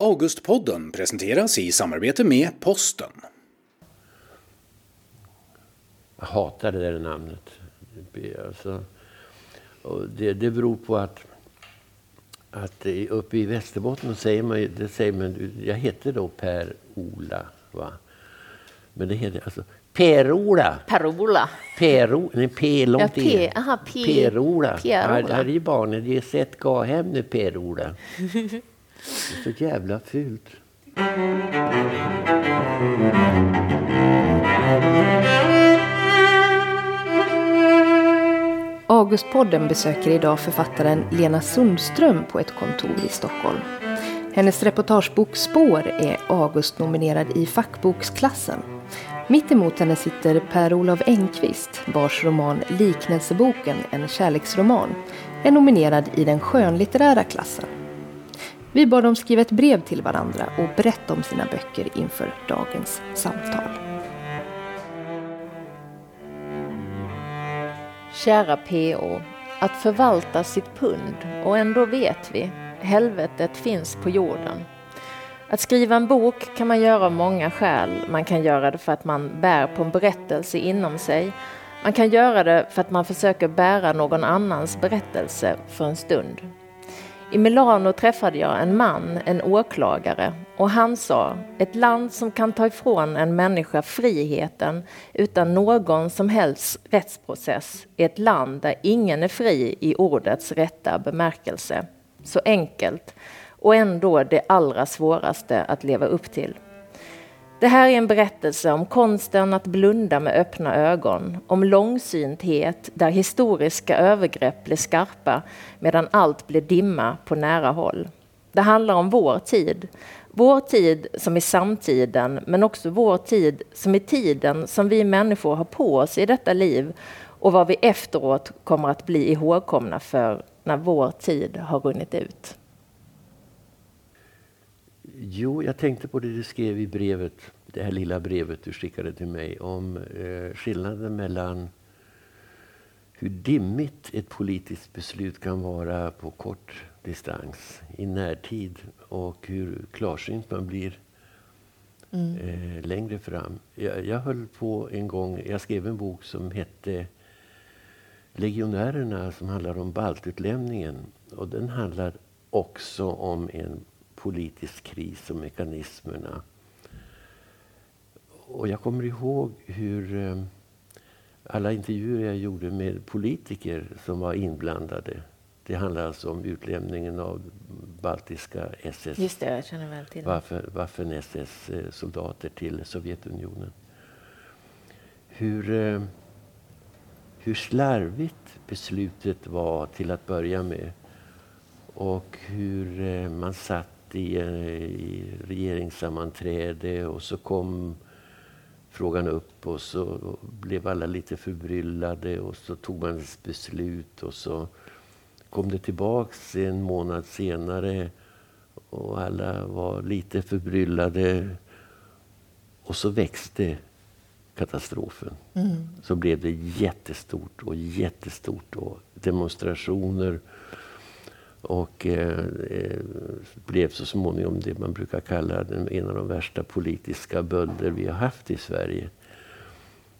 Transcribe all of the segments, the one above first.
Augustpodden presenteras i samarbete med Posten. Jag hatar det där namnet. Alltså, det, det beror på att, att uppe i Västerbotten säger man, det säger man jag heter då Per-Ola. Va? Men det heter alltså Per-Ola. Per-Ola. Per-Ola. Nej, P långt ja, P, aha, P, Per-Ola. Per här är barnen, de har sett hem nu Per-Ola. Det är så jävla fult. Augustpodden besöker idag författaren Lena Sundström på ett kontor i Stockholm. Hennes reportagebok Spår är August-nominerad i fackboksklassen. Mitt emot henne sitter Per-Olof Engqvist vars roman Liknelseboken, en kärleksroman, är nominerad i den skönlitterära klassen. Vi bad dem skriva ett brev till varandra och berätta om sina böcker inför dagens samtal. Kära PO, att förvalta sitt pund och ändå vet vi, helvetet finns på jorden. Att skriva en bok kan man göra av många skäl. Man kan göra det för att man bär på en berättelse inom sig. Man kan göra det för att man försöker bära någon annans berättelse för en stund. I Milano träffade jag en man, en åklagare, och han sa ett land som kan ta ifrån en människa friheten utan någon som helst rättsprocess är ett land där ingen är fri i ordets rätta bemärkelse. Så enkelt och ändå det allra svåraste att leva upp till. Det här är en berättelse om konsten att blunda med öppna ögon, om långsynthet där historiska övergrepp blir skarpa medan allt blir dimma på nära håll. Det handlar om vår tid, vår tid som i samtiden, men också vår tid som i tiden som vi människor har på oss i detta liv och vad vi efteråt kommer att bli ihågkomna för när vår tid har runnit ut. Jo, jag tänkte på det du skrev i brevet, det här lilla brevet du skickade till mig om eh, skillnaden mellan hur dimmigt ett politiskt beslut kan vara på kort distans, i närtid och hur klarsynt man blir mm. eh, längre fram. Jag, jag höll på en gång, jag skrev en bok som hette Legionärerna som handlar om baltutlämningen. Och den handlar också om en politisk kris och mekanismerna. Och jag kommer ihåg hur eh, alla intervjuer jag gjorde med politiker som var inblandade. Det handlar alltså om utlämningen av baltiska SS. Just det, jag känner väl till Waffen SS-soldater till Sovjetunionen. Hur, eh, hur slarvigt beslutet var till att börja med. Och hur eh, man satt i, eh, i regeringssammanträde och så kom frågan upp och så blev alla lite förbryllade och så tog man ett beslut och så kom det tillbaks en månad senare och alla var lite förbryllade. Och så växte katastrofen. Mm. Så blev det jättestort och jättestort och demonstrationer och eh, eh, blev så småningom det man brukar kalla den, en av de värsta politiska bölder vi har haft i Sverige.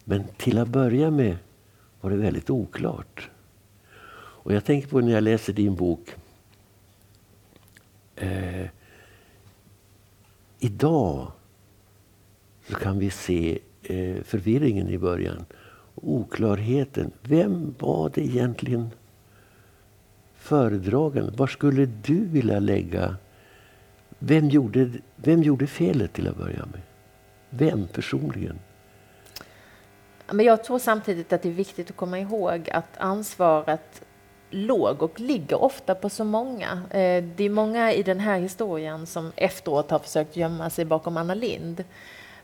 Men till att börja med var det väldigt oklart. Och jag tänker på när jag läser din bok. Eh, idag så kan vi se eh, förvirringen i början. Oklarheten. Vem var det egentligen Föredragen, Var skulle du vilja lägga... Vem gjorde, vem gjorde felet till att börja med? Vem personligen? Men jag tror samtidigt att det är viktigt att komma ihåg att ansvaret låg och ligger ofta på så många. Eh, det är många i den här historien som efteråt har försökt gömma sig bakom Anna Lind.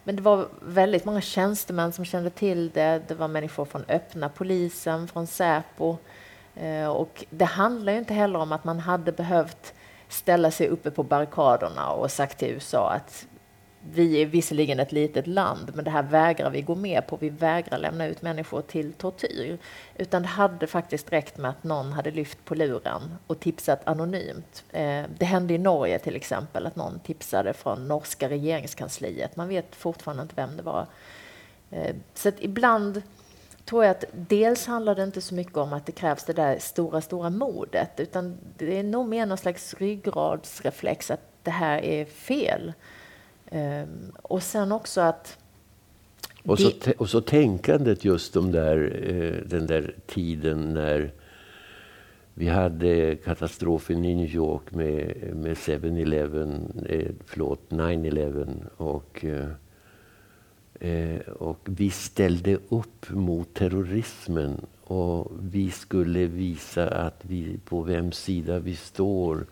Men det var väldigt många tjänstemän som kände till det. Det var människor från öppna polisen, från Säpo. Eh, och det handlar ju inte heller om att man hade behövt ställa sig uppe på barrikaderna och sagt till USA att vi är visserligen ett litet land, men det här vägrar vi gå med på. Vi vägrar lämna ut människor till tortyr. Utan det hade faktiskt räckt med att någon hade lyft på luren och tipsat anonymt. Eh, det hände i Norge till exempel, att någon tipsade från norska regeringskansliet. Man vet fortfarande inte vem det var. Eh, så att ibland tror jag att dels handlar det inte så mycket om att det krävs det där stora, stora modet, utan det är nog mer någon slags ryggradsreflex att det här är fel. Um, och sen också att... Och så, och så tänkandet just de där, eh, den där tiden när vi hade katastrofen i New York med, med 7-Eleven, eh, förlåt, 9-11 och Eh, och vi ställde upp mot terrorismen och vi skulle visa att vi på vems sida vi står.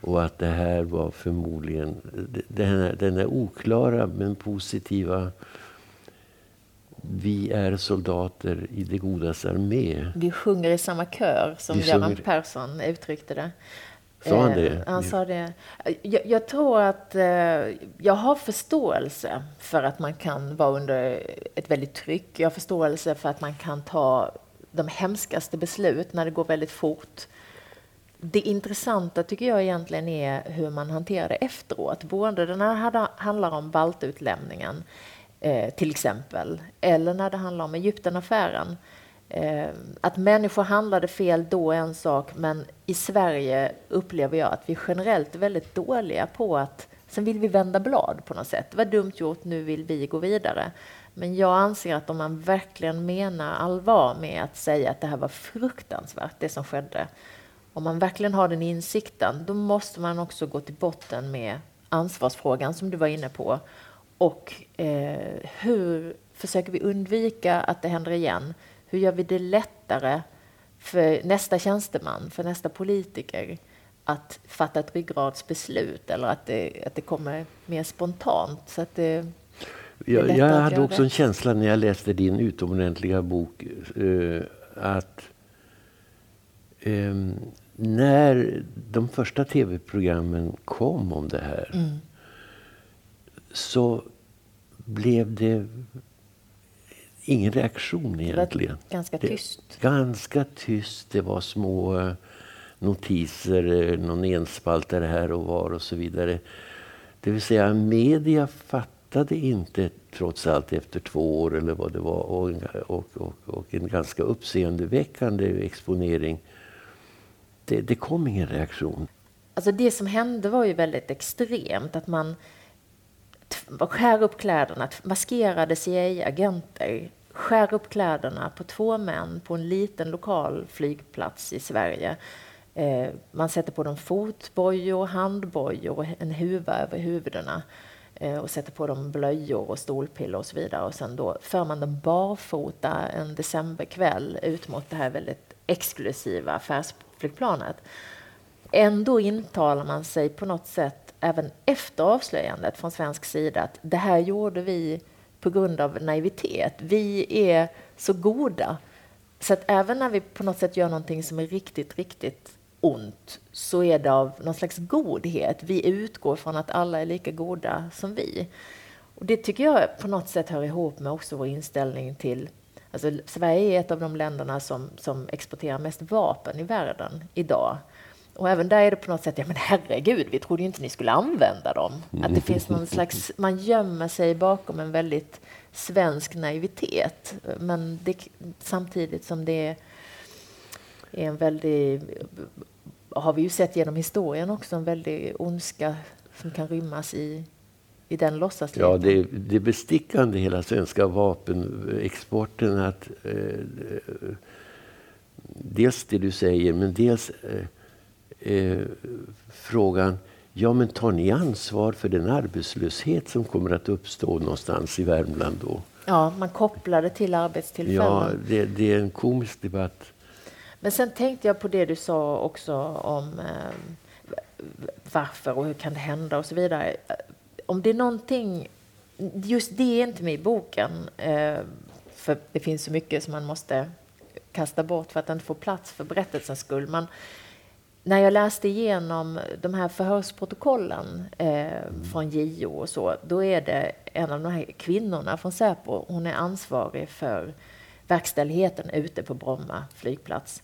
Och att det här var förmodligen den här, den här oklara men positiva vi är soldater i det godas armé. Vi sjunger i samma kör, som Göran Persson uttryckte det. Sa han det? Eh, han sa det. Jag, jag, tror att eh, jag har förståelse för att man kan vara under ett väldigt tryck. Jag har förståelse för att man kan ta de hemskaste beslut när det går väldigt fort. Det intressanta tycker jag egentligen är hur man hanterar det efteråt. Både när det handlar om baltutlämningen, eh, till exempel, eller när det handlar om Egyptenaffären. Eh, att människor handlade fel då är en sak, men i Sverige upplever jag att vi generellt är väldigt dåliga på att Sen vill vi vända blad på något sätt. Det var dumt gjort, nu vill vi gå vidare. Men jag anser att om man verkligen menar allvar med att säga att det här var fruktansvärt, det som skedde. Om man verkligen har den insikten, då måste man också gå till botten med ansvarsfrågan som du var inne på. Och eh, hur försöker vi undvika att det händer igen? Hur gör vi det lättare för nästa tjänsteman, för nästa politiker att fatta ett ryggradsbeslut eller att det, att det kommer mer spontant? Så att det, jag, jag hade också en känsla när jag läste din utomordentliga bok uh, att um, när de första tv-programmen kom om det här mm. så blev det ingen reaktion egentligen. ganska tyst. Det, ganska tyst. Det var små eh, notiser, eh, någon enspaltare här och var och så vidare. Det vill säga media fattade inte trots allt efter två år eller vad det var och, och, och, och en ganska uppseendeväckande exponering. Det, det kom ingen reaktion. Alltså det som hände var ju väldigt extremt. Att man skär upp kläderna, maskerade CIA-agenter skär upp kläderna på två män på en liten lokal flygplats i Sverige. Eh, man sätter på dem fotbojor, handbojor och en huva över huvudena eh, och sätter på dem blöjor och stolpiller och så vidare. Och sen då för man dem barfota en decemberkväll ut mot det här väldigt exklusiva affärsflygplanet. Ändå intalar man sig på något sätt även efter avslöjandet från svensk sida att det här gjorde vi på grund av naivitet. Vi är så goda. Så att även när vi på något sätt gör någonting som är riktigt, riktigt ont så är det av någon slags godhet. Vi utgår från att alla är lika goda som vi. Och det tycker jag på något sätt hör ihop med också vår inställning till Alltså, Sverige är ett av de länderna som, som exporterar mest vapen i världen idag. Och även där är det på något sätt, ja men herregud, vi trodde ju inte ni skulle använda dem. Att det finns någon slags, man gömmer sig bakom en väldigt svensk naivitet. Men det, samtidigt som det är en väldig, har vi ju sett genom historien också, en väldig ondska som kan rymmas i, i den låtsasleken. Ja, det, det bestickande hela svenska vapenexporten att eh, dels det du säger, men dels eh, eh, frågan Ja, men tar ni ansvar för den arbetslöshet som kommer att uppstå någonstans i Värmland då? Ja, man kopplar det till arbetstillfällen. Ja, det, det är en komisk debatt. Men sen tänkte jag på det du sa också om eh, varför och hur kan det hända och så vidare. Om det är någonting, just det är inte med i boken, eh, för det finns så mycket som man måste kasta bort för att inte få plats för berättelsens skull. Men när jag läste igenom de här förhörsprotokollen eh, från JO och så, då är det en av de här kvinnorna från Säpo, hon är ansvarig för verkställigheten ute på Bromma flygplats.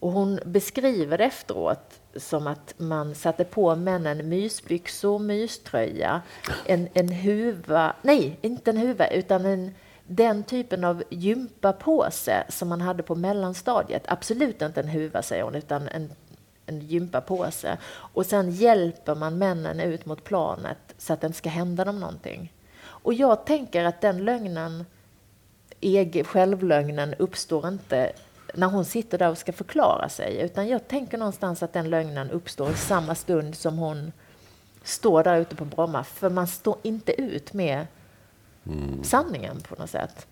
Och hon beskriver det efteråt som att man satte på männen mysbyxor, myströja, en, en huva, nej, inte en huva, utan en, den typen av gympapåse som man hade på mellanstadiet. Absolut inte en huva, säger hon, utan en, en gympapåse. Och sen hjälper man männen ut mot planet så att det inte ska hända dem någonting. Och jag tänker att den lögnen, egen, självlögnen, uppstår inte när hon sitter där och ska förklara sig. Utan jag tänker någonstans att den lögnen uppstår i samma stund som hon står där ute på Bromma. För man står inte ut med mm. sanningen på något sätt.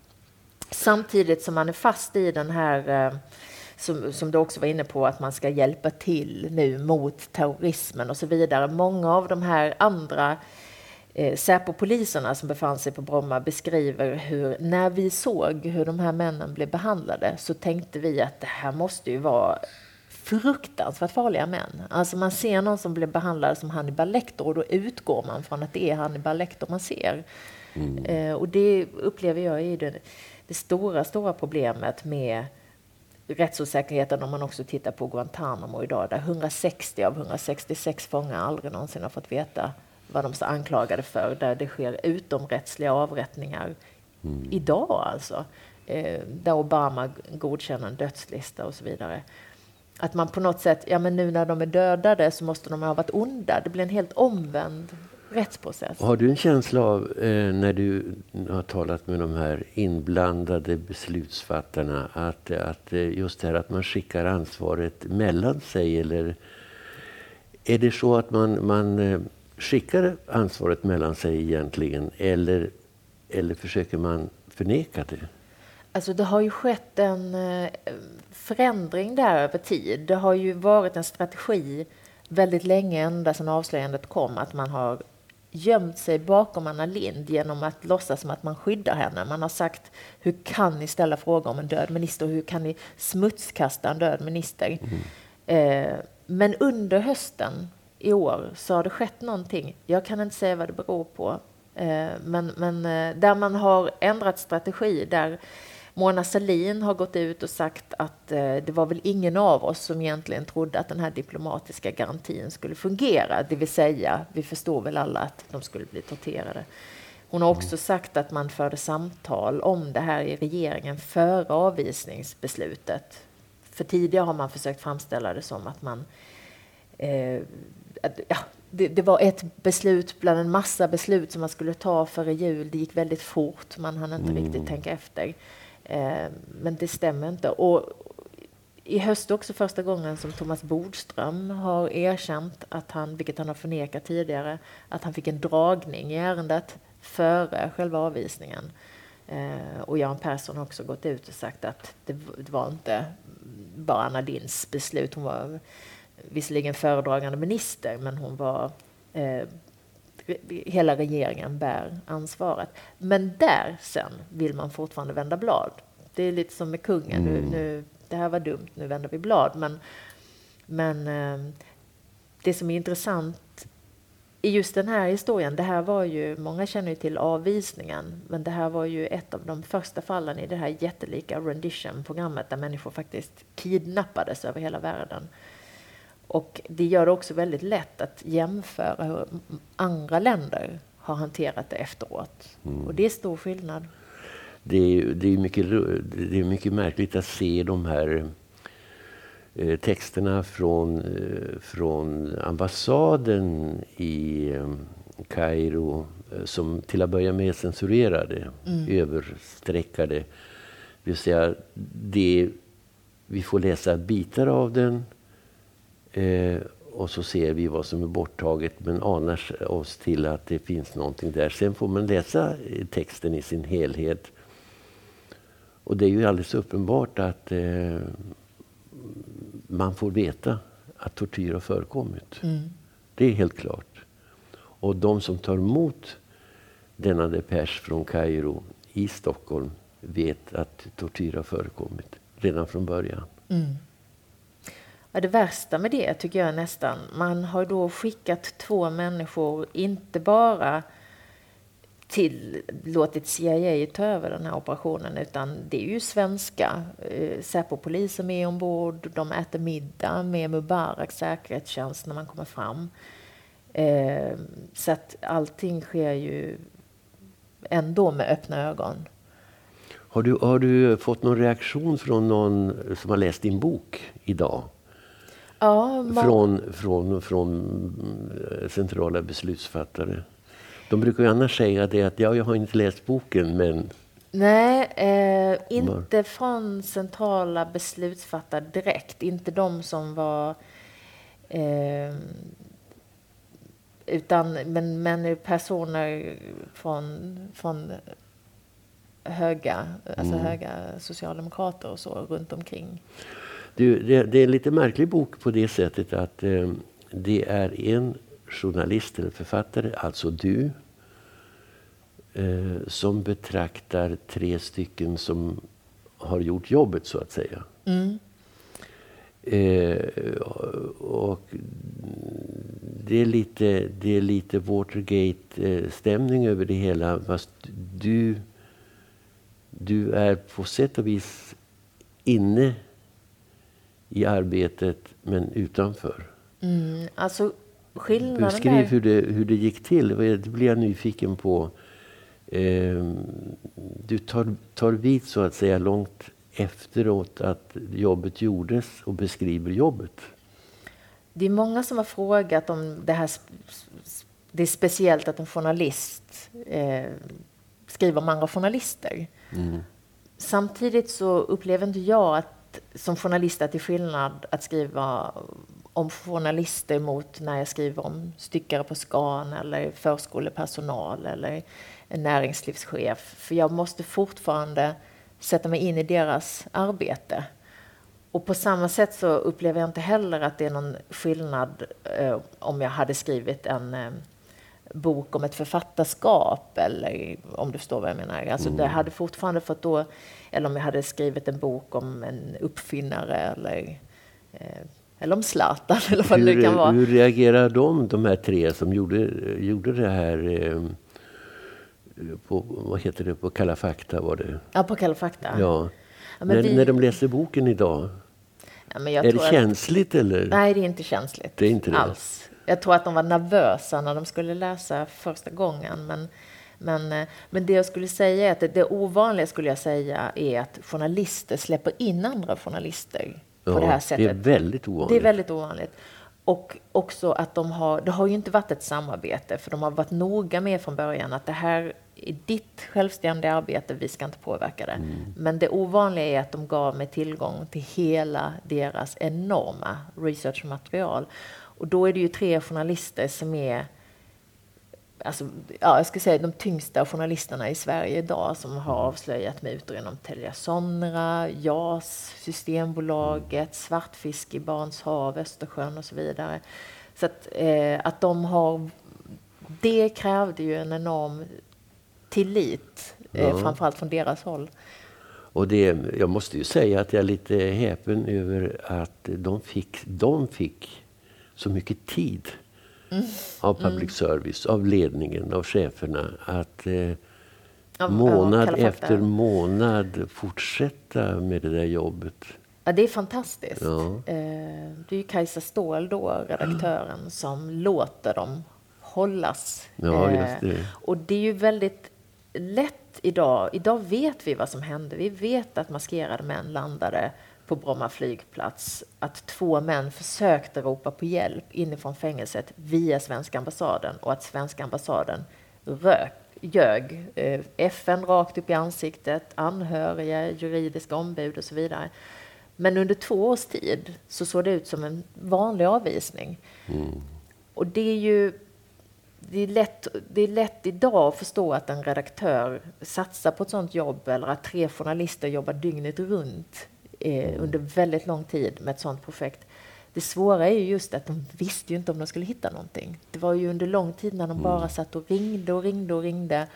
Samtidigt som man är fast i den här, eh, som, som du också var inne på, att man ska hjälpa till nu mot terrorismen och så vidare. Många av de här andra eh, Säpo-poliserna som befann sig på Bromma beskriver hur när vi såg hur de här männen blev behandlade så tänkte vi att det här måste ju vara fruktansvärt farliga män. Alltså man ser någon som blir behandlad som Hannibal Lecter och då utgår man från att det är Hannibal Lecter man ser. Mm. Eh, och det upplever jag är det, det stora, stora problemet med rättsosäkerheten om man också tittar på Guantánamo idag där 160 av 166 fångar aldrig någonsin har fått veta vad de är anklagade för, där det sker utomrättsliga avrättningar mm. idag alltså. Eh, där Obama godkänner en dödslista och så vidare. Att man på något sätt, ja men nu när de är dödade så måste de ha varit onda. Det blir en helt omvänd rättsprocess. Har du en känsla av, eh, när du har talat med de här inblandade beslutsfattarna, att, att eh, just det här att man skickar ansvaret mellan sig eller är det så att man, man eh, skickar ansvaret mellan sig egentligen eller, eller försöker man förneka det? Alltså det har ju skett en eh, förändring där över tid. Det har ju varit en strategi väldigt länge, ända sedan avslöjandet kom, att man har gömt sig bakom Anna Lind genom att låtsas som att man skyddar henne. Man har sagt, hur kan ni ställa frågor om en död minister? Hur kan ni smutskasta en död minister? Mm. Eh, men under hösten i år så har det skett någonting. Jag kan inte säga vad det beror på. Eh, men, men eh, där man har ändrat strategi, där Mona Sahlin har gått ut och sagt att eh, det var väl ingen av oss som egentligen trodde att den här diplomatiska garantin skulle fungera. Det vill säga, vi förstår väl alla att de skulle bli torterade. Hon har också sagt att man förde samtal om det här i regeringen före avvisningsbeslutet. För tidigare har man försökt framställa det som att man eh, ja, det, det, var ett beslut bland en massa beslut som man skulle ta före jul. Det gick väldigt fort, man hann inte mm. riktigt tänka efter. Eh, men det stämmer inte. Och i höst också första gången som Thomas Bodström har erkänt att han, vilket han har förnekat tidigare, att han fick en dragning i ärendet före själva avvisningen. Eh, och Jan Persson har också gått ut och sagt att det, det var inte bara Anna Lindhs beslut. Hon var visserligen föredragande minister, men hon var eh, hela regeringen bär ansvaret. Men där sen vill man fortfarande vända blad. Det är lite som med kungen. Mm. Nu, nu, det här var dumt, nu vänder vi blad. Men, men eh, det som är intressant i just den här historien, det här var ju, många känner ju till avvisningen, men det här var ju ett av de första fallen i det här jättelika rendition-programmet där människor faktiskt kidnappades över hela världen. Och det gör det också väldigt lätt att jämföra hur andra länder har hanterat det efteråt. Mm. Och det är stor skillnad. Det är, det, är mycket, det är mycket märkligt att se de här eh, texterna från, eh, från ambassaden i eh, Kairo som till att börja med censurerade, mm. överstreckade. Det vill säga, det, vi får läsa bitar av den Eh, och så ser vi vad som är borttaget men anar oss till att det finns någonting där. Sen får man läsa texten i sin helhet. Och det är ju alldeles uppenbart att eh, man får veta att tortyr har förekommit. Mm. Det är helt klart. Och de som tar emot denna depesch från Kairo i Stockholm vet att tortyr har förekommit redan från början. Mm. Ja, det värsta med det tycker jag nästan, man har då skickat två människor, inte bara till, låtit CIA ta över den här operationen, utan det är ju svenska. Eh, Säpo-poliser är ombord, de äter middag med Mubaraks säkerhetstjänst när man kommer fram. Eh, så att allting sker ju ändå med öppna ögon. Har du, har du fått någon reaktion från någon som har läst din bok idag? Ja, man... från, från, från eh, centrala beslutsfattare? De brukar ju annars säga det att ja, jag har inte läst boken men... Nej, eh, inte från centrala beslutsfattare direkt. Inte de som var... Eh, utan, men, men personer från, från höga, alltså mm. höga socialdemokrater och så runt omkring. Du, det, det, är en lite märklig bok på det sättet att eh, det är en journalist eller författare, alltså du, eh, som betraktar tre stycken som har gjort jobbet så att säga. Mm. Eh, och det är lite, det är lite Watergate-stämning över det hela. Fast du, du är på sätt och vis inne i arbetet men utanför. Mm, alltså skillnaden Beskriv där... hur, det, hur det gick till. Det blir jag nyfiken på. Eh, du tar, tar vid så att säga långt efteråt att jobbet gjordes och beskriver jobbet. Det är många som har frågat om det här. Det är speciellt att en journalist eh, skriver om andra journalister. Mm. Samtidigt så upplever inte jag att som journalist att det är skillnad att skriva om journalister mot när jag skriver om styckare på Scan eller förskolepersonal eller en näringslivschef. För jag måste fortfarande sätta mig in i deras arbete. Och på samma sätt så upplever jag inte heller att det är någon skillnad eh, om jag hade skrivit en eh, bok om ett författarskap eller om du förstår vad jag menar. Alltså mm. det hade fortfarande fått då, eller om jag hade skrivit en bok om en uppfinnare eller eh, eller om Zlatan eller vad hur, det kan vara. Hur reagerar de, de här tre som gjorde, gjorde det här eh, på, vad heter det, på Kalla fakta var det? Ja, på Kalla fakta. Ja. ja när, vi... när de läser boken idag, ja, är det känsligt att... eller? Nej, det är inte känsligt. Det är inte det. Alls. Jag tror att de var nervösa när de skulle läsa första gången. Men, men, eh, men det jag skulle säga är att det, det ovanliga skulle jag säga är att journalister släpper in andra journalister på ja, det här sättet. Det är väldigt ovanligt. Det är väldigt ovanligt. Och också att de har, det har ju inte varit ett samarbete, för de har varit noga med från början att det här är ditt självständiga arbete, vi ska inte påverka det. Mm. Men det ovanliga är att de gav mig tillgång till hela deras enorma researchmaterial. Och då är det ju tre journalister som är alltså, ja, jag ska säga de tyngsta journalisterna i Sverige idag som har avslöjat mutor inom Telia Sonera, JAS, Systembolaget, Svartfiske i Barents hav, Östersjön och så vidare. Så att, eh, att de har... Det krävde ju en enorm tillit, eh, ja. framförallt från deras håll. Och det, jag måste ju säga att jag är lite häpen över att de fick, de fick så mycket tid mm. av public service, av ledningen, av cheferna. Att eh, av, månad av efter månad fortsätta med det där jobbet. Ja, det är fantastiskt. Ja. Eh, det är ju Kajsa Ståhl då, redaktören, som låter dem hållas. Ja, just eh, det. Och det är ju väldigt lätt idag. Idag vet vi vad som hände. Vi vet att maskerade män landade på Bromma flygplats att två män försökte ropa på hjälp inifrån fängelset via svenska ambassaden och att svenska ambassaden rök, ljög eh, FN rakt upp i ansiktet, anhöriga, juridiska ombud och så vidare. Men under två års tid så såg det ut som en vanlig avvisning. Mm. Och det är ju det är, lätt, det är lätt idag att förstå att en redaktör satsar på ett sånt jobb eller att tre journalister jobbar dygnet runt eh, under väldigt lång tid med ett sådant projekt. Det svåra är ju just att de visste ju inte om de skulle hitta någonting. Det var ju under lång tid när de mm. bara satt och ringde och ringde och ringde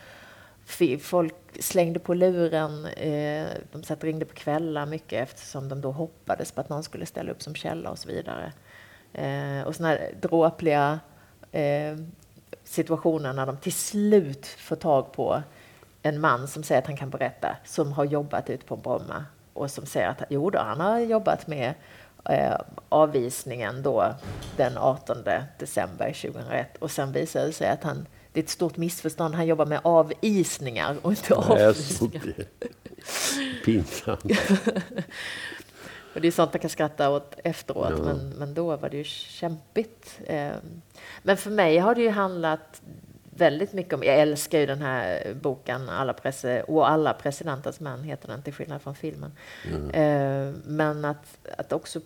folk slängde på luren. Eh, de satt och ringde på kvällar mycket eftersom de då hoppades på att någon skulle ställa upp som källa och så vidare. Eh, och sådana här dråpliga eh, situationer när de till slut får tag på en man som säger att han kan berätta, som har jobbat ute på Bromma och som säger att jo då, han har jobbat med eh, avvisningen då den 18 december 2001 och sen visade det sig att han det är ett stort missförstånd. Han jobbar med avisningar och inte avvisningar. Pinsamt. och det är sånt man kan skratta åt efteråt, ja. men, men då var det ju kämpigt. Ehm, men för mig har det ju handlat väldigt mycket om, jag älskar ju den här boken, alla press, och alla presidenters män heter den, till skillnad från filmen. Mm. Ehm, men att, att också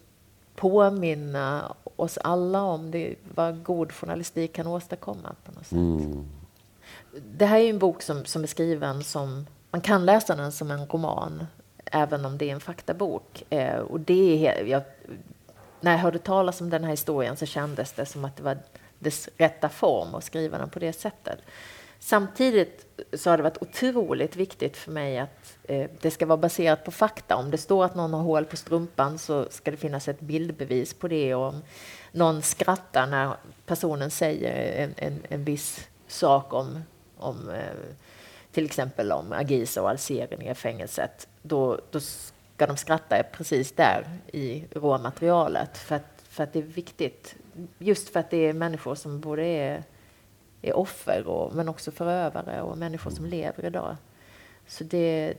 påminna oss alla om det, vad god journalistik kan åstadkomma. På något sätt. Mm. Det här är en bok som, som är skriven som, man kan läsa den som en roman, även om det är en faktabok. Eh, och det är, jag, när jag hörde talas om den här historien så kändes det som att det var dess rätta form och skriva den på det sättet. Samtidigt så har det varit otroligt viktigt för mig att eh, det ska vara baserat på fakta. Om det står att någon har hål på strumpan så ska det finnas ett bildbevis på det. Och om någon skrattar när personen säger en, en, en viss sak om, om eh, till exempel om Agisa och Alsering i fängelset, då, då ska de skratta precis där i råmaterialet för att, för att det är viktigt. Just för att det är människor som både är är offer, och, men också förövare och människor som lever idag. Så det,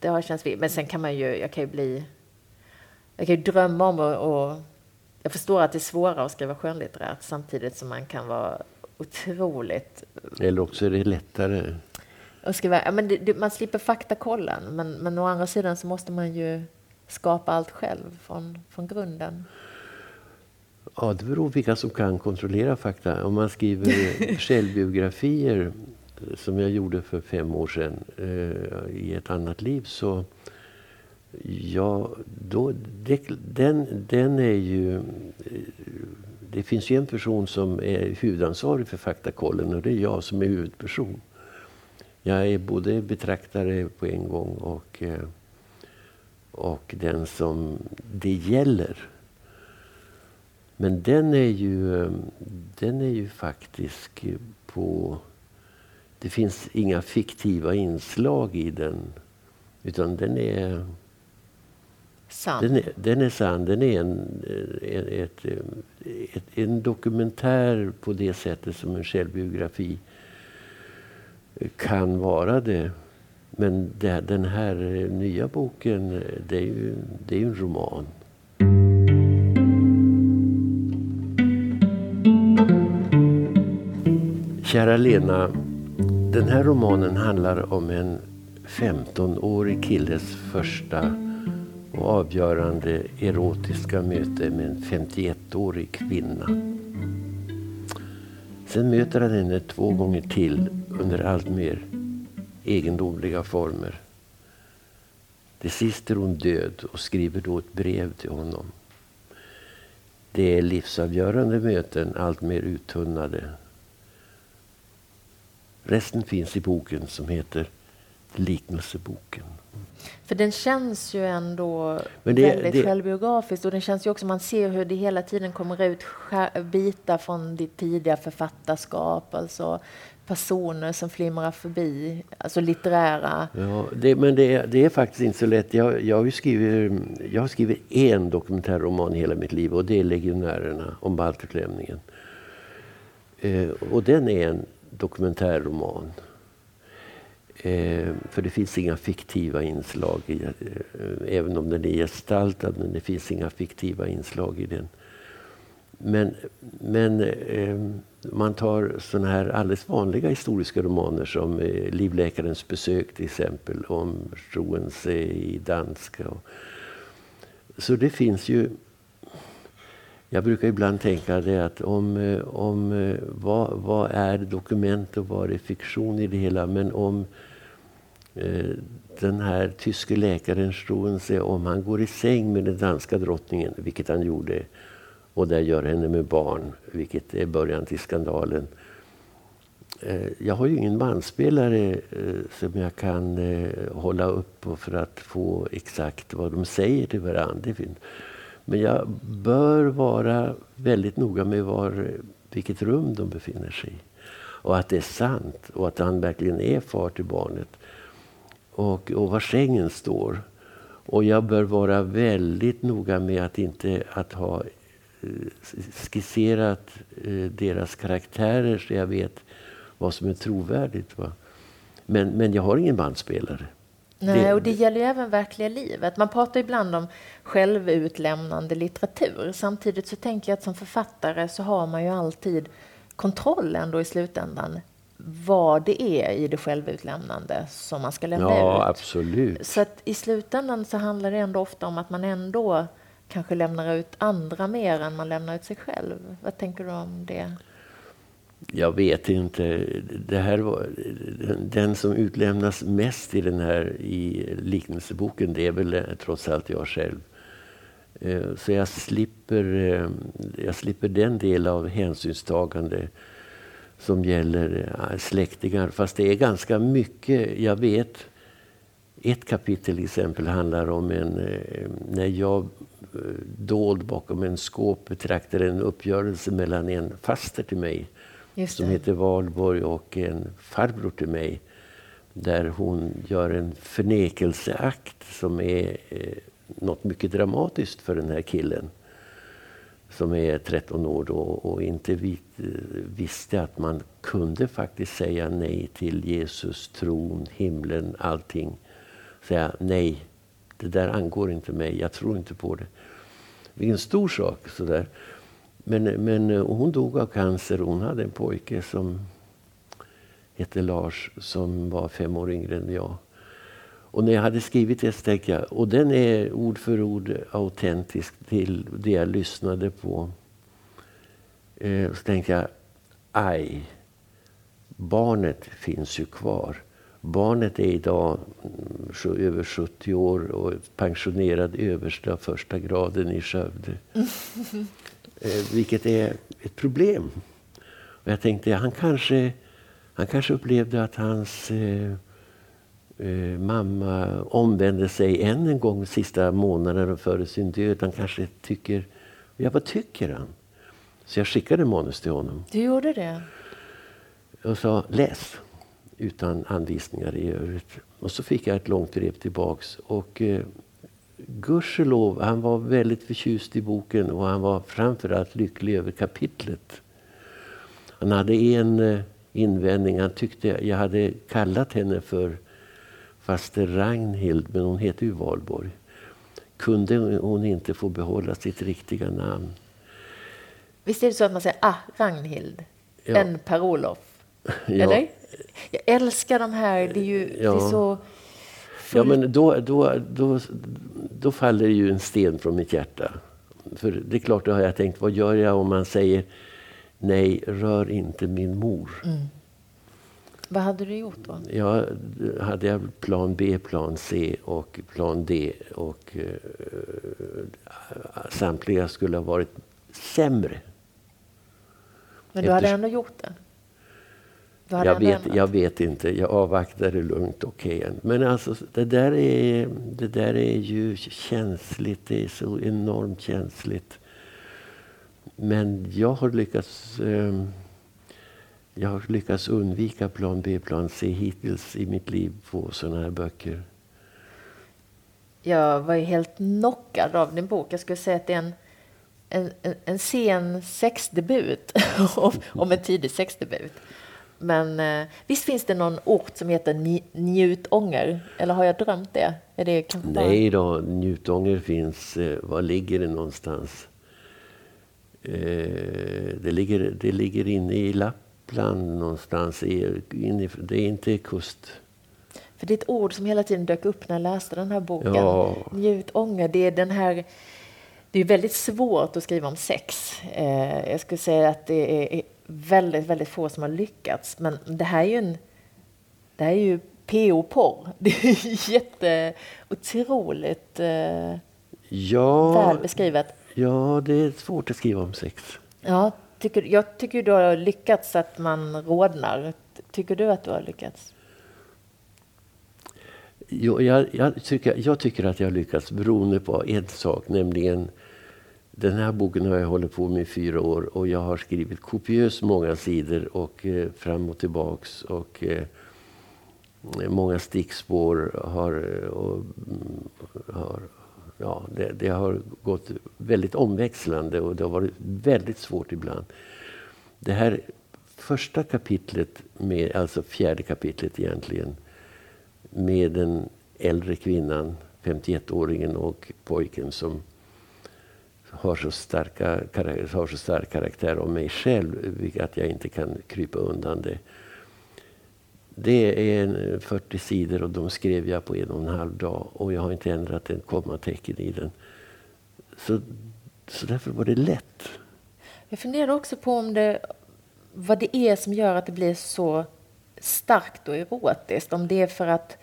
det har känts. Men sen kan man ju, jag kan ju bli, jag kan ju drömma om och, och jag förstår att det är svårare att skriva skönlitterärt samtidigt som man kan vara otroligt... Eller också är det lättare. Att skriva, ja, men det, det, man slipper faktakollen, men, men å andra sidan så måste man ju skapa allt själv från, från grunden. Ja, det beror på vilka som kan kontrollera fakta. Om man skriver självbiografier, som jag gjorde för fem år sedan eh, i ett annat liv, så ja, då, den, den är ju... Eh, det finns ju en person som är huvudansvarig för faktakollen och det är jag som är huvudperson. Jag är både betraktare på en gång och, eh, och den som det gäller. Men den är ju, den är ju faktiskt på... Det finns inga fiktiva inslag i den. Utan den är... Sann. Den är, den är sann. Den är en, en, ett, ett, en dokumentär på det sättet som en självbiografi kan vara det. Men det, den här nya boken, det är ju, det är ju en roman. Kära Lena, den här romanen handlar om en 15-årig killes första och avgörande erotiska möte med en 51-årig kvinna. Sen möter han henne två gånger till under allt mer egendomliga former. Till sist är hon död och skriver då ett brev till honom. Det är livsavgörande möten, allt mer uttunnade Resten finns i boken som heter Liknelseboken. För den känns ju ändå det, väldigt det, självbiografisk och den känns ju också, man ser hur det hela tiden kommer ut bitar från ditt tidiga författarskap, alltså personer som flimrar förbi, alltså litterära. Ja, det, men det, det, är faktiskt inte så lätt. Jag, jag, har skrivit, jag har skrivit en dokumentärroman i hela mitt liv och det är Legionärerna om baltutlämningen. Eh, och den är en dokumentärroman. Eh, för det finns inga fiktiva inslag i eh, Även om den är gestaltad, men det finns inga fiktiva inslag i den. Men, men eh, man tar såna här alldeles vanliga historiska romaner som eh, Livläkarens besök till exempel, om Struensee i danska. Och, så det finns ju jag brukar ibland tänka det att om, eh, om eh, vad, vad är dokument och vad är fiktion i det hela. Men om eh, den här tyske läkaren Struensee, om han går i säng med den danska drottningen, vilket han gjorde, och där gör henne med barn, vilket är början till skandalen. Eh, jag har ju ingen bandspelare som jag kan hålla upp för att få exakt vad de säger till varandra. Men jag bör vara väldigt noga med var, vilket rum de befinner sig i. Och att det är sant och att han verkligen är far till barnet. Och, och var sängen står. Och jag bör vara väldigt noga med att inte att ha eh, skisserat eh, deras karaktärer så jag vet vad som är trovärdigt. Va? Men, men jag har ingen bandspelare. Nej, och det gäller ju även verkliga livet. Man pratar ibland om självutlämnande litteratur. Samtidigt så tänker jag att som författare så har man ju alltid kontroll ändå i slutändan vad det är i det självutlämnande som man ska lämna ja, ut. Absolut. Så att i slutändan så handlar det ändå ofta om att man ändå kanske lämnar ut andra mer än man lämnar ut sig själv. Vad tänker du om det? Jag vet inte. Det här var, den som utlämnas mest i den här i liknelseboken det är väl eh, trots allt jag själv. Eh, så jag slipper, eh, jag slipper den del av hänsynstagande som gäller släktingar. Fast det är ganska mycket. Jag vet ett kapitel till exempel handlar om en, när jag dold bakom en skåp betraktade en uppgörelse mellan en faster till mig som heter Valborg och en farbror till mig. Där hon gör en förnekelseakt som är eh, något mycket dramatiskt för den här killen. Som är 13 år då och inte vis, visste att man kunde faktiskt säga nej till Jesus, tron, himlen, allting. Säga nej, det där angår inte mig, jag tror inte på det. Det är en stor sak. Sådär. Men, men eh, hon dog av cancer. Hon hade en pojke som hette Lars som var fem år yngre än jag. Och när jag hade skrivit det så tänkte jag, och den är ord för ord autentisk till det jag lyssnade på. Eh, så tänkte jag, aj, barnet finns ju kvar. Barnet är idag mm, över 70 år och pensionerad överste av första graden i Skövde. Eh, vilket är ett problem. Och jag tänkte han kanske, han kanske upplevde att hans eh, eh, mamma omvände sig än en gång sista månaden före sin död. Han kanske tycker... Ja, vad tycker han? Så jag skickade manus till honom. Du gjorde det? Och sa läs utan anvisningar i övrigt. Och så fick jag ett långt brev tillbaks. Och eh, gudskelov, han var väldigt förtjust i boken och han var framförallt lycklig över kapitlet. Han hade en eh, invändning. Han tyckte jag hade kallat henne för faster Ragnhild, men hon heter ju Valborg. Kunde hon inte få behålla sitt riktiga namn? Visst är det så att man säger ah, Ragnhild, ja. en Per-Olof? Eller? Jag älskar de här, det är ju ja. det är så Ja, men då, då, då, då faller ju en sten från mitt hjärta. För det är klart, då har jag tänkt, vad gör jag om man säger nej, rör inte min mor. Mm. Vad hade du gjort då? Ja, hade jag plan B, plan C och plan D. Och uh, samtliga skulle ha varit sämre. Men du hade ändå gjort det? Jag vet, jag vet inte. Jag avvaktar det lugnt. Okay. Men alltså, det, där är, det där är ju känsligt. Det är så enormt känsligt. Men jag har lyckats, eh, jag har lyckats undvika plan B, plan C hittills i mitt liv på sådana här böcker. Jag var ju helt knockad av din bok. Jag skulle säga att det är en, en, en, en sen sexdebut, om en tidig sexdebut. Men eh, visst finns det någon ort som heter Njutånger? Eller har jag drömt det? Är det Nej då, Njutånger finns... Eh, var ligger det någonstans? Eh, det, ligger, det ligger inne i Lappland någonstans. I, det är inte kust. För det är ett ord som hela tiden dök upp när jag läste den här boken. Ja. Njutånger, det är den här... Det är väldigt svårt att skriva om sex. Eh, jag skulle säga att det är väldigt, väldigt få som har lyckats. Men det här är ju en... Det här är ju PO-porr. Det är jätte, otroligt eh, ja, väl beskrivet. Ja, det är svårt att skriva om sex. Ja, tycker, jag tycker du har lyckats att man rodnar tycker du att du har lyckats? Jo, jag, jag, tycker, jag tycker att jag har lyckats beroende på en sak, nämligen den här boken har jag hållit på med i fyra år och jag har skrivit kopiöst många sidor och eh, fram och tillbaks. Och, eh, många stickspår har, eh, och, mm, har ja, det, det, har gått väldigt omväxlande och det har varit väldigt svårt ibland. Det här första kapitlet, med, alltså fjärde kapitlet egentligen, med den äldre kvinnan, 51-åringen och pojken som har så, starka, har så stark karaktär av mig själv att jag inte kan krypa undan det. Det är 40 sidor och de skrev jag på en och en halv dag och jag har inte ändrat en kommatecken i den. Så, så därför var det lätt. Jag funderar också på om det, vad det är som gör att det blir så starkt och erotiskt. Om det är för att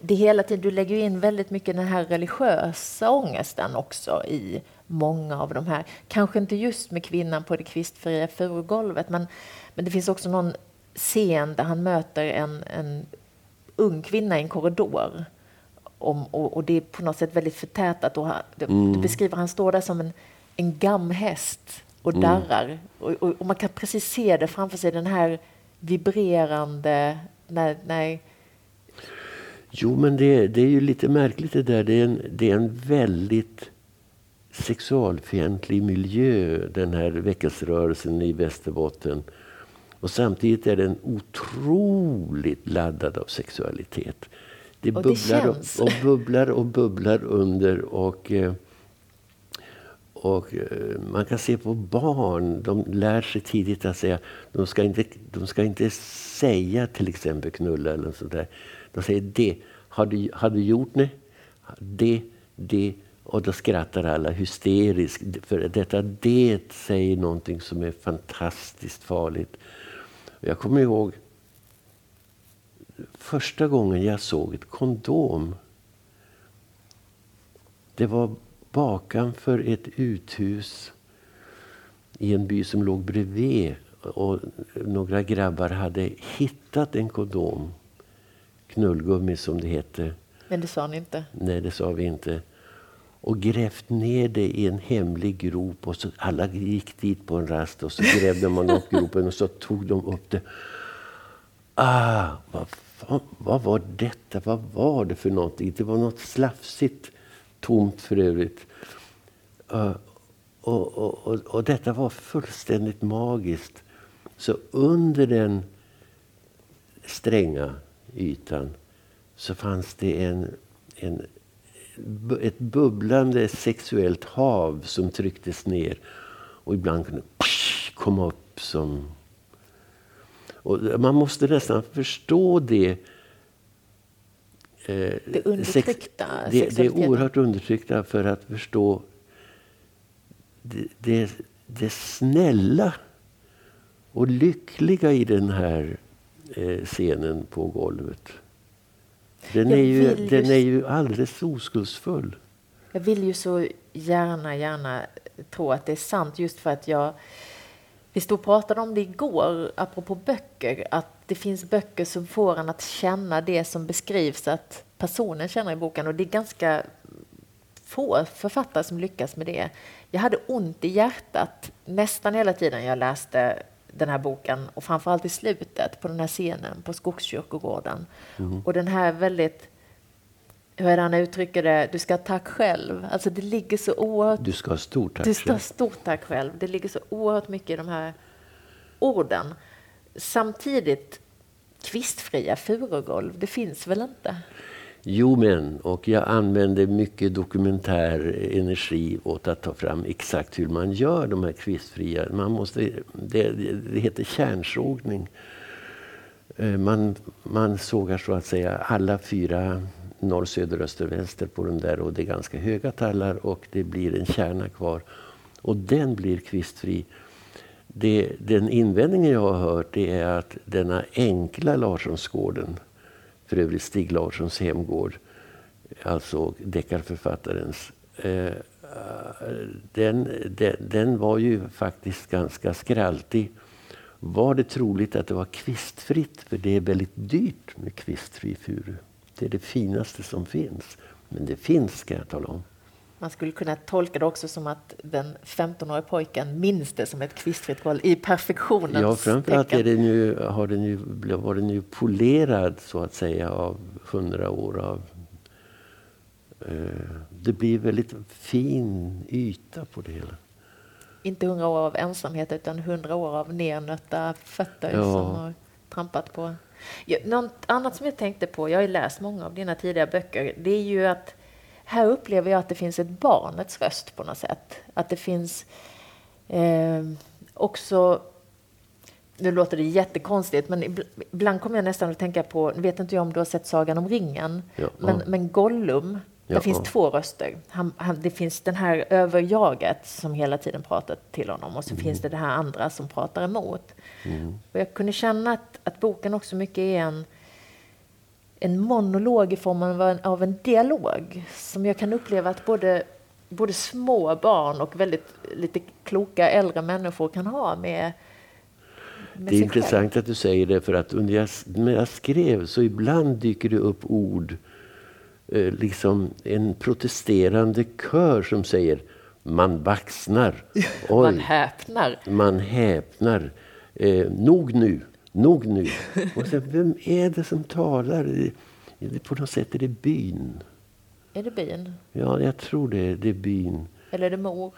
det hela tiden, du lägger in väldigt mycket den här religiösa ångesten också i många av de här. Kanske inte just med kvinnan på det kvistfria furugolvet, men, men det finns också någon scen där han möter en, en ung kvinna i en korridor. Om, och, och, det är på något sätt väldigt förtätat. Och han, mm. Du beskriver han står där som en, en gamhäst och mm. darrar. Mm. Och, och, och, man kan precis se det framför sig, den här vibrerande... När, när... Jo, men det, det är ju lite märkligt det där. Det är en, det är en väldigt sexualfientlig miljö, den här väckelserörelsen i Västerbotten. Och samtidigt är den otroligt laddad av sexualitet. Det, och bubblar, och, och, bubblar och bubblar under. och... Eh, och eh, man kan se på barn, de lär sig tidigt att säga, de ska inte, de ska inte säga till exempel knulla eller sånt där. De säger det. Har du, har du gjort det? Det, det. Och då skrattar alla hysteriskt. För detta det säger någonting som är fantastiskt farligt. Jag kommer ihåg första gången jag såg ett kondom. Det var bakanför ett uthus i en by som låg bredvid. Och några grabbar hade hittat en kondom. Knullgummi som det hette. Men det sa ni inte? Nej, det sa vi inte. Och grävt ner det i en hemlig grop. Och så alla gick dit på en rast och så grävde man upp gropen och så tog de upp det. Ah, vad, fan, vad var detta? Vad var det för någonting? Det var något slafsigt tomt för övrigt. Uh, och, och, och, och, detta var fullständigt magiskt. Så under den stränga ytan så fanns det en, en, ett bubblande sexuellt hav som trycktes ner och ibland kunde komma upp som... Och man måste nästan förstå det Eh, det undertryckta? det, det, är oerhört undertryckta för att förstå det, det, det snälla och lyckliga i den här eh, scenen på golvet. Den är, ju, den är ju alldeles oskuldsfull. Jag vill ju så gärna, gärna tro att det är sant just för att jag vi stod och pratade om det igår, apropå böcker, att det finns böcker som får en att känna det som beskrivs att personen känner i boken och det är ganska få författare som lyckas med det. Jag hade ont i hjärtat nästan hela tiden jag läste den här boken och framförallt i slutet på den här scenen på Skogskyrkogården. Mm. Och den här väldigt hur är det han uttrycker det? Du ska ha tack själv. Alltså det ligger så oerhört... Du ska ha stort tack Du ska ha stort tack själv. Det ligger så oerhört mycket i de här orden. Samtidigt, kvistfria furugolv, det finns väl inte? Jo men, och jag använder mycket dokumentär energi åt att ta fram exakt hur man gör de här kvistfria. Man måste, det, det heter kärnsågning. Eh, man, man sågar så att säga alla fyra norr, söder, öster, vänster på den där och det är ganska höga tallar och det blir en kärna kvar. Och den blir kvistfri. Det, den invändningen jag har hört är att denna enkla Larssonsgården, för övrigt Stig Larssons hemgård, alltså deckarförfattarens, eh, den, den, den var ju faktiskt ganska skraltig var det troligt att det var kvistfritt. För det är väldigt dyrt med kvistfri furu. Det är det finaste som finns. Men det finns, ska jag tala om. Man skulle kunna tolka det också som att den 15-årige pojken minns det som ett kvistfritt golv i perfektionens Ja, framförallt är den ju, har den ju, var den ju polerad så att säga av hundra år av eh, det blir väldigt fin yta på det hela. Inte hundra år av ensamhet utan hundra år av nernötta fötter Ja. som har trampat på. Något annat som jag tänkte på, jag har ju läst många av dina tidigare böcker, det är ju att här upplever jag att det finns ett barnets röst på något sätt. Att det finns eh, också nu låter det jättekonstigt, men ibl- ibland kommer jag nästan att tänka på, vet inte jag om du har sett Sagan om ringen, Ja. men, men Gollum, Ja. finns två röster. Han, han, det finns den här överjaget som hela tiden pratar till honom och så Mm. finns det det här andra som pratar emot. Och jag kunde känna att, att boken också mycket är en, en monolog i form av en, av en dialog som jag kan uppleva att både, både små barn och väldigt lite kloka äldre människor kan ha med, Det är intressant att du säger det för att under jag, när jag skrev så ibland dyker det upp ord, eh, liksom en protesterande kör som säger man baxnar. själv. Man häpnar. Man häpnar. Eh, nog nu, nog nu. Och sen, vem är det som talar? På något sätt är det byn. Är det bin? Ja, jag tror det. Det är byn. Eller är det mor?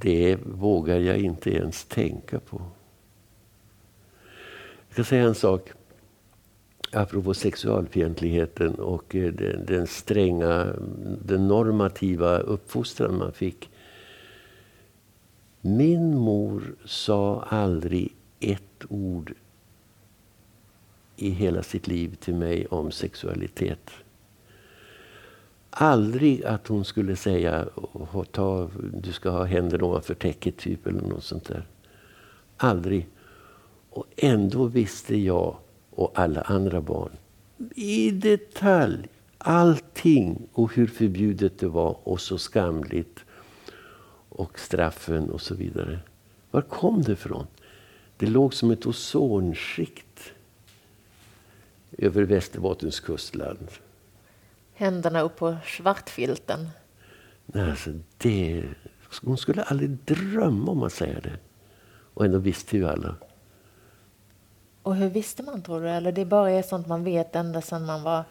Det vågar jag inte ens tänka på. Jag ska säga en sak. Apropå sexualfientligheten och eh, den, den stränga, den normativa uppfostran man fick. Min mor sa aldrig ett ord i hela sitt liv till mig om sexualitet. Aldrig att hon skulle säga att ta, du ska ha händerna ovanför täcket typ eller något sånt där. Aldrig. Och ändå visste jag och alla andra barn i detalj allting och hur förbjudet det var och så skamligt och straffen och så vidare. Var kom det ifrån? Det låg som ett ozonskikt över Västerbottens kustland. Händerna upp på svartfilten. Nej, alltså det, hon skulle aldrig drömma om att säga det. Och ändå visste ju alla. Och hur visste man tror du? Eller det bara är sånt man vet ända sedan man var...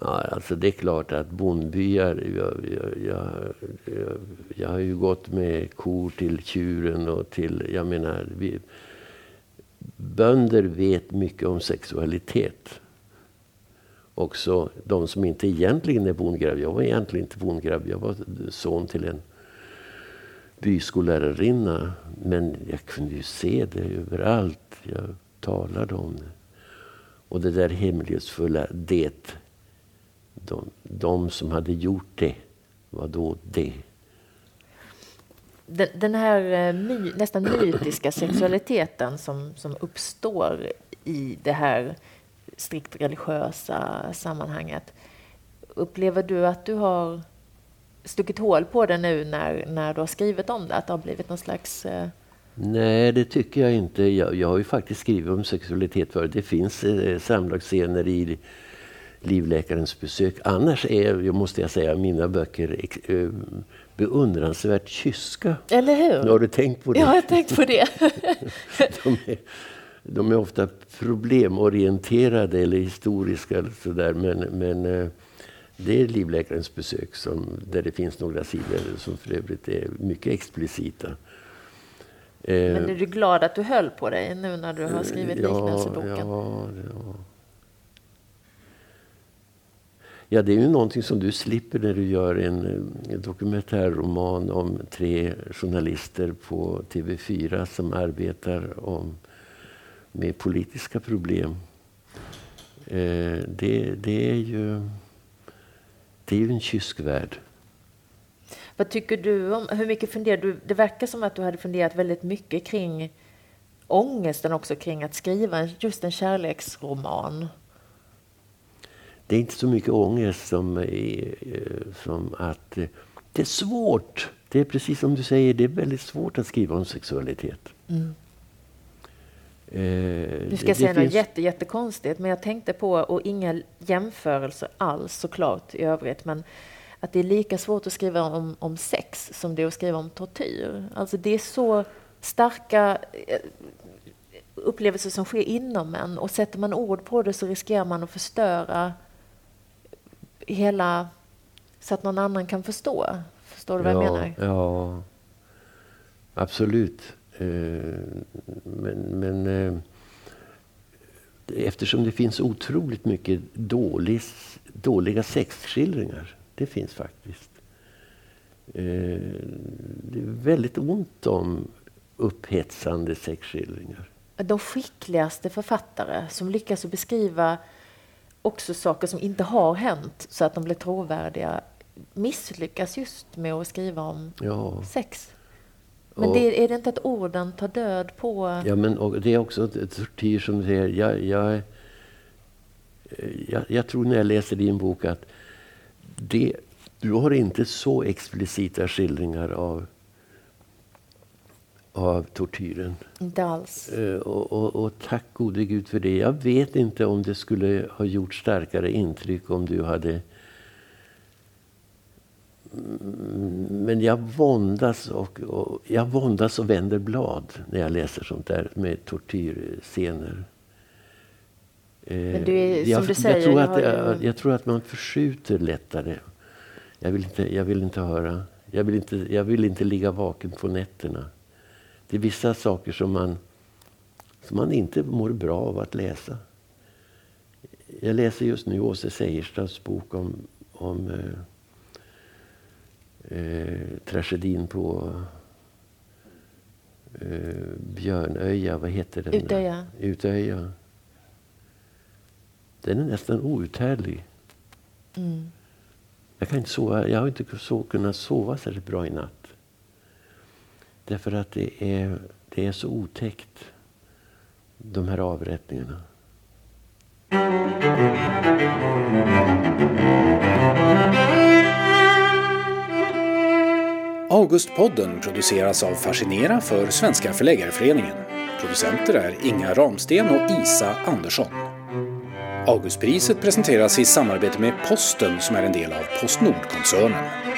Ja, alltså det är klart att bondbyar... Jag, jag, jag, jag, har ju gått med kor till tjuren och till... Jag menar, vi, bönder vet mycket om sexualitet. Också de som inte egentligen är bondgrabb. Jag var egentligen inte bondgrabb. Jag var son till en byskolärarinna. Men jag kunde ju se det överallt. Jag talade om det. Och det där hemlighetsfulla, det. De, de som hade gjort det, var då det. Den, den här eh, my, nästan mytiska sexualiteten som, som uppstår i det här strikt religiösa sammanhanget. Upplever du att du har stuckit hål på det nu när, när du har skrivit om det? Att det har blivit någon slags... Eh, Nej, det tycker jag inte. Jag, jag har ju faktiskt skrivit om sexualitet förut. Det finns eh, samlagsscener i Livläkarens besök. Annars är, jag måste jag säga, mina böcker eh, beundransvärt kyska. eller hur? Har du tänkt på det? Jag har tänkt på det. de, är, de är ofta problemorienterade eller historiska. Eller så där, men, men eh, det är Livläkarens besök som, där det finns några sidor som för övrigt är mycket explicita. Eh, Men är du glad att du höll på dig nu när du har skrivit liknelseboken? Ja, ja ja, det är ju någonting som du slipper när du gör en, eh, en dokumentärroman om tre journalister på TV4 som arbetar om, med politiska problem. Eh, det, det, är ju, det är ju en kysk värld. Vad tycker du om, hur mycket funderar du? Det verkar som att du hade funderat väldigt mycket kring ångesten också kring att skriva just en kärleksroman. Det är inte så mycket ångest som, eh, som att eh, det är svårt. Det är precis som du säger, det är väldigt svårt att skriva om sexualitet. Mm. Eh, du ska det, säga det något finns... jätte, jättekonstigt, men jag tänkte på, och inga jämförelser alls såklart i övrigt, men att det är lika svårt att skriva om, om sex som det är att skriva om tortyr. Alltså det är så starka eh, upplevelser som sker inom en och sätter man ord på det så riskerar man att förstöra hela så att någon annan kan förstå. Förstår du vad ja, jag menar? Ja, absolut. Eh, men, men eh, eftersom det finns otroligt mycket dålig, dåliga sexskildringar. Det finns faktiskt. Eh, det är väldigt ont om upphetsande sexskildringar. De skickligaste författare som lyckas beskriva också saker som inte har hänt så att de blir trovärdiga misslyckas just med att skriva om ja. sex. Men och, det, är det inte att orden tar död på... Ja, men det är också ett tortyr som du säger. Jag, jag, jag, jag, tror när jag läser din bok att det, du har inte så explicita skildringar av, av tortyren. Inte alls. Uh, och, och, och, tack gode Gud för det. Jag vet inte om det skulle ha gjort starkare intryck om du hade men jag våndas och, och, jag våndas och vänder blad när jag läser sånt där med tortyrscener. Men du är, jag, som du säger, jag, tror att, jag, jag, tror att man förskjuter lättare. Jag vill inte, jag vill inte höra. Jag vill inte, jag vill inte ligga vaken på nätterna. Det är vissa saker som man, som man inte mår bra av att läsa. Jag läser just nu Åse Seierstads bok om, om eh, eh, tragedin på eh, Björnöja, vad heter den? Utöja. Utöja. Den är nästan outhärdlig. Mm. Jag, kan inte sova, jag har inte så, kunnat sova särskilt bra i natt. Därför att det är, det är så otäckt, de här avrättningarna. Augustpodden produceras av Fascinera för Svenska Förläggareföreningen. Producenter är Inga Ramsten och Isa Andersson. Augustpriset presenteras i samarbete med Posten som är en del av Postnordkoncernen.